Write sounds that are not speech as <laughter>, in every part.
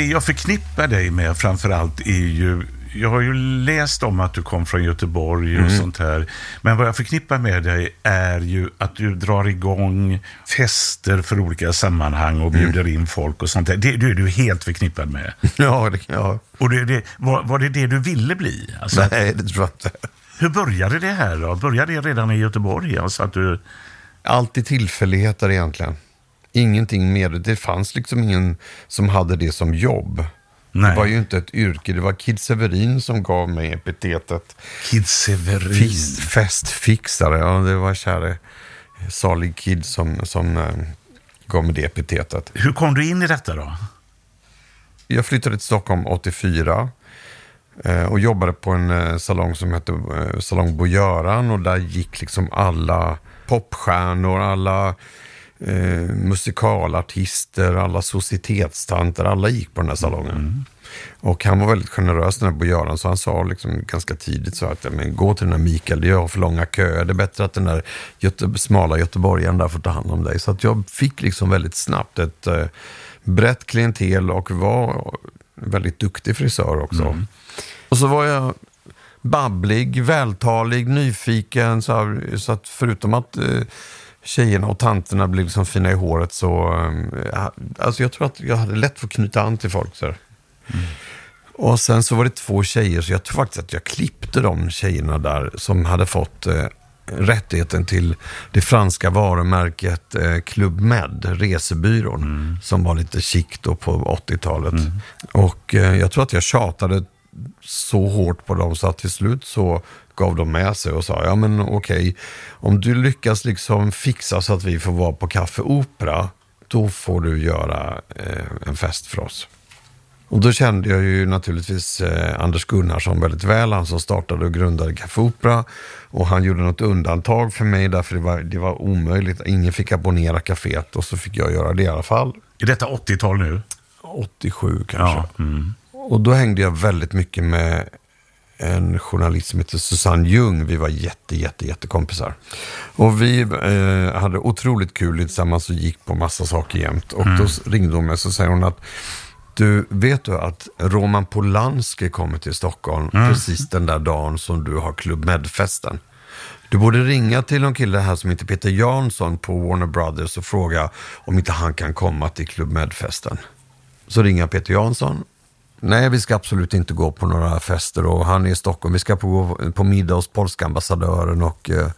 Det jag förknippar dig med framförallt är ju jag har ju läst om att du kom från Göteborg och sånt här. Men vad jag förknippar med dig är ju att du drar igång fester för olika sammanhang och bjuder in folk och sånt där. Det, det är du helt förknippad med. <laughs> Ja, det jag. Och det, det, var, var det det du ville bli? Alltså, Nej, det tror jag inte. Hur började det här då? Började det redan i Göteborg? Alltså att du... Alltid tillfälligheter egentligen. Ingenting mer. Det fanns liksom ingen som hade det som jobb. Nej. Det var ju inte ett yrke. Det var Kid Severin som gav mig epitetet Kid Severin. Fist, festfixare. Ja, det var käre salig Kid som, som eh, gav mig det epitetet. Hur kom du in i detta då? Jag flyttade till Stockholm 84 eh, och jobbade på en eh, salong som hette Salong Bo Göran och där gick liksom alla popstjärnor, alla eh, musikalartister, alla societetstanter, alla gick på den här salongen. Och han var väldigt generös den här Bo Göran, så han sa liksom ganska tidigt så att men, gå till den här Mikael, jag har för långa köer, det är bättre att den där Göte smala göteborgaren där får ta hand om dig. Så att jag fick liksom väldigt snabbt ett eh, brett klientel och var väldigt duktig frisör också. Och så var jag babblig, vältalig, nyfiken. Så, här, så att förutom att eh, tjejerna och tanterna blev liksom fina i håret så... Eh, alltså jag tror att jag hade lätt för att knyta an till folk. Så här. Och sen så var det två tjejer, så jag tror faktiskt att jag klippte de tjejerna där som hade fått eh, rättigheten till det franska varumärket eh, Club Med, resebyrån, som var lite chic då på 80-talet. Och eh, jag tror att jag tjatade så hårt på dem så att till slut så gav de med sig och sa, ja men okej, om du lyckas liksom fixa så att vi får vara på Café Opera, då får du göra eh, en fest för oss. Och då kände jag ju naturligtvis eh, Anders Gunnarsson väldigt väl, han som startade och grundade Café Opera. Och han gjorde något undantag för mig därför det var, det var omöjligt. Ingen fick abonnera kaféet och så fick jag göra det i alla fall. Är detta 80-tal nu? 87 kanske. Ja. Mm. Och då hängde jag väldigt mycket med en journalist som heter Susanne Ljung. Vi var jätte, jätte, jättekompisar. Och vi eh, hade otroligt kul tillsammans och gick på massa saker jämt. Och då ringde hon mig och så säger hon att du, vet du att Roman Polanski kommer till Stockholm precis den där dagen som du har Club Med-festen? Du borde ringa till en kille här som heter Peter Jansson på Warner Brothers och fråga om inte han kan komma till Club Med-festen. Så ringer jag Peter Jansson. Nej, vi ska absolut inte gå på några fester och han är i Stockholm. Vi ska på, på middag hos polska ambassadören och eh,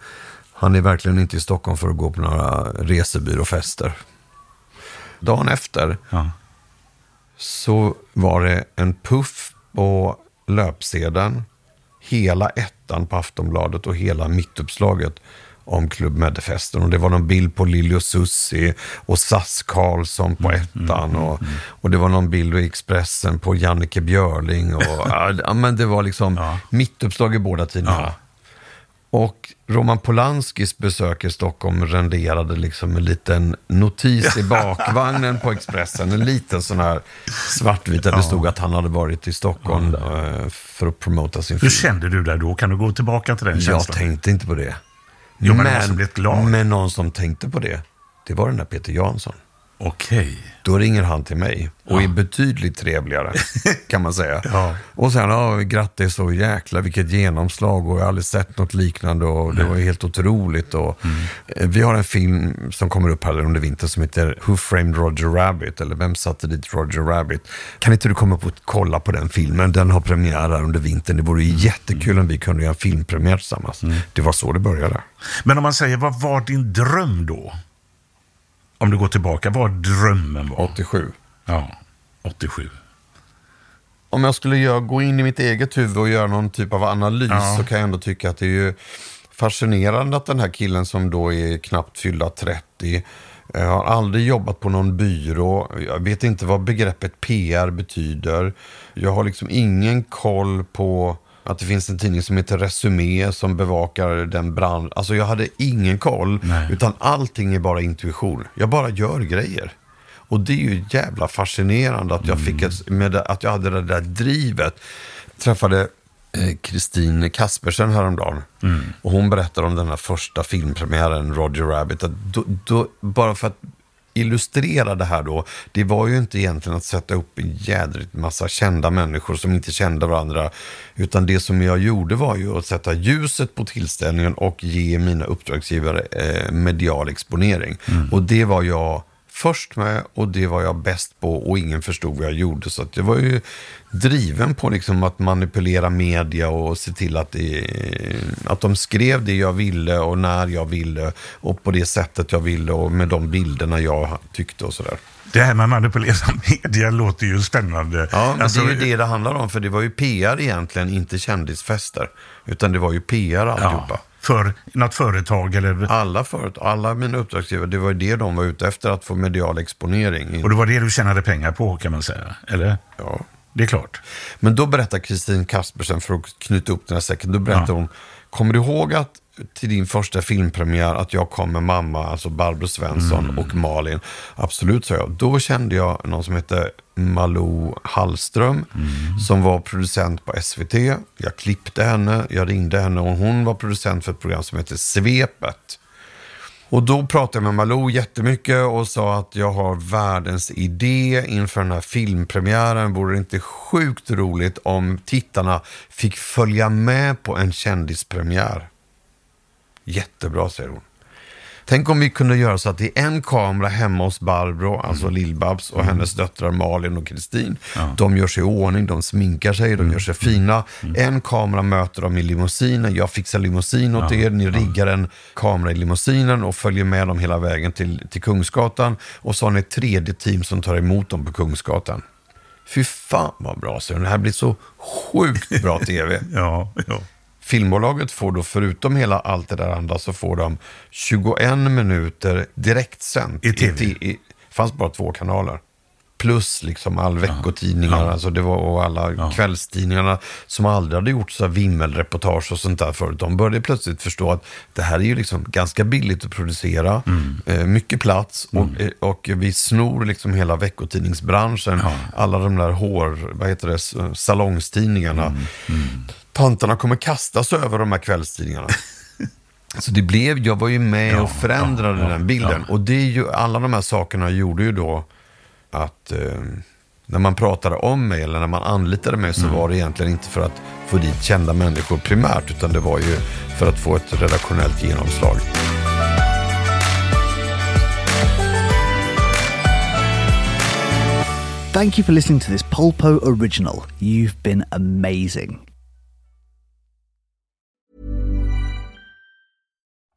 han är verkligen inte i Stockholm för att gå på några resebyråfester. Dagen efter Ja. så var det en puff på löpsedeln, hela ettan på Aftonbladet och hela mittuppslaget om Club Med-festen. Och det var någon bild på Lili och Susie och Sass Karlsson på ettan. Och, och det var någon bild i Expressen på Jannike Björling. Och, <laughs> ja, men det var liksom Ja. mittuppslag i båda tidningarna. Ja. Och Roman Polanskis besök i Stockholm renderade liksom en liten notis i <laughs> bakvagnen på Expressen. En liten sån här svartvit där det stod att han hade varit i Stockholm eh, för att promota sin Hur film. kände du där då? Kan du gå tillbaka till den Jag känslan? tänkte inte på det. Jo, men någon som blev glad. men någon som tänkte på det, det var den där Peter Jansson. Okej. Då ringer han till mig och är betydligt trevligare, <laughs> kan man säga. Ja. Och sen, ja, grattis och jäkla vilket genomslag och jag har aldrig sett något liknande och det var helt otroligt. Och, Mm. eh, Vi har en film som kommer upp här under vintern som heter Who Framed Roger Rabbit? Eller Vem satte dit Roger Rabbit? Kan inte du komma upp och kolla på den filmen? Den har premiär här under vintern. Det vore ju jättekul om vi kunde göra en filmpremiär tillsammans. Mm. Det var så det började. Men om man säger, vad var din dröm då? Om du går tillbaka, vad drömmen var? 87. Ja, 87. om jag skulle göra, gå in i mitt eget huvud och göra någon typ av analys Ja. så kan jag ändå tycka att det är ju fascinerande att den här killen som då är knappt fyllda 30 eh, har aldrig jobbat på någon byrå. Jag vet inte vad begreppet PR betyder. Jag har liksom ingen koll på att det finns en tidning som heter Resumé som bevakar den branschen. Alltså jag hade ingen koll, Nej. utan allting är bara intuition. Jag bara gör grejer. Och det är ju jävla fascinerande att jag, fick ett, med det, att jag hade det där drivet. Jag träffade eh, Kristin Kaspersen häromdagen. Och hon berättade om den här första filmpremiären, Roger Rabbit. Då, då, bara för att illustrera det här då. Det var ju inte egentligen att sätta upp en jädrigt massa kända människor som inte kände varandra. Utan det som jag gjorde var ju att sätta ljuset på tillställningen och ge mina uppdragsgivare eh, medial exponering. Och det var jag först med och det var jag bäst på och ingen förstod vad jag gjorde. Så att jag var ju driven på liksom att manipulera media och se till att, det, att de skrev det jag ville och när jag ville och på det sättet jag ville och med de bilderna jag tyckte och sådär. Det här med manipulera <laughs> media låter ju spännande. Ja, men Alltså, det är ju det det handlar om, för det var ju PR egentligen, inte kändisfester. Utan det var ju PR alltihopa. ja, för något företag eller... Alla företag, alla mina uppdragsgivare, det var det de var ute efter, att få medial exponering. Och det var det du tjänade pengar på kan man säga, eller? Ja. Det är klart. Men då berättar Kristin Kaspersen, för att knyta upp den här säcken, då berättar Ja. hon, kommer du ihåg att till din första filmpremiär att jag kom med mamma, alltså Barbro Svensson Mm. och Malin? Absolut, sa jag. Då kände jag någon som hette Malou Hallström, Mm. som var producent på SVT. Jag klippte henne, jag ringde henne och hon var producent för ett program som heter Svepet. Och då pratade jag med Malou jättemycket och sa att jag har världens idé inför den här filmpremiären. Vore det inte sjukt roligt om tittarna fick följa med på en kändispremiär? Jättebra, säger hon. Tänk om vi kunde göra så att det är en kamera hemma hos Barbro, alltså Lill-Babs, och hennes döttrar Malin och Kristin. De gör sig i ordning, de sminkar sig, de gör sig fina. En kamera möter dem i limousinen, jag fixar limousin åt er, ni riggar en kamera i limousinen och följer med dem hela vägen till, till Kungsgatan. Och så har ni ett tredje team som tar emot dem på Kungsgatan. Fy fan vad bra, så det här blir så sjukt bra <laughs> tv. Ja, ja. Filmbolaget får då, förutom hela allt det där andra, så får de 21 minuter direktsänt. I TV? Det fanns bara två kanaler. Plus liksom all veckotidningar, alltså det var, och alla kvällstidningarna som aldrig hade gjort så vimmelreportage och sånt där förut. De började plötsligt förstå att det här är ju liksom ganska billigt att producera, eh, mycket plats och, eh, och vi snor liksom hela veckotidningsbranschen. Alla de där hår, vad heter det, salongstidningarna. Tantarna kommer kastas över de här kvällstidningarna. <laughs> Så det blev, jag var ju med och förändrade ja, den bilden. Och det är ju, alla de här sakerna gjorde ju då att eh, när man pratade om mig eller när man anlitade mig så var det egentligen inte för att få dit kända människor primärt, utan det var ju för att få ett redaktionellt genomslag. Thank you for listening to this Polpo original. You've been amazing.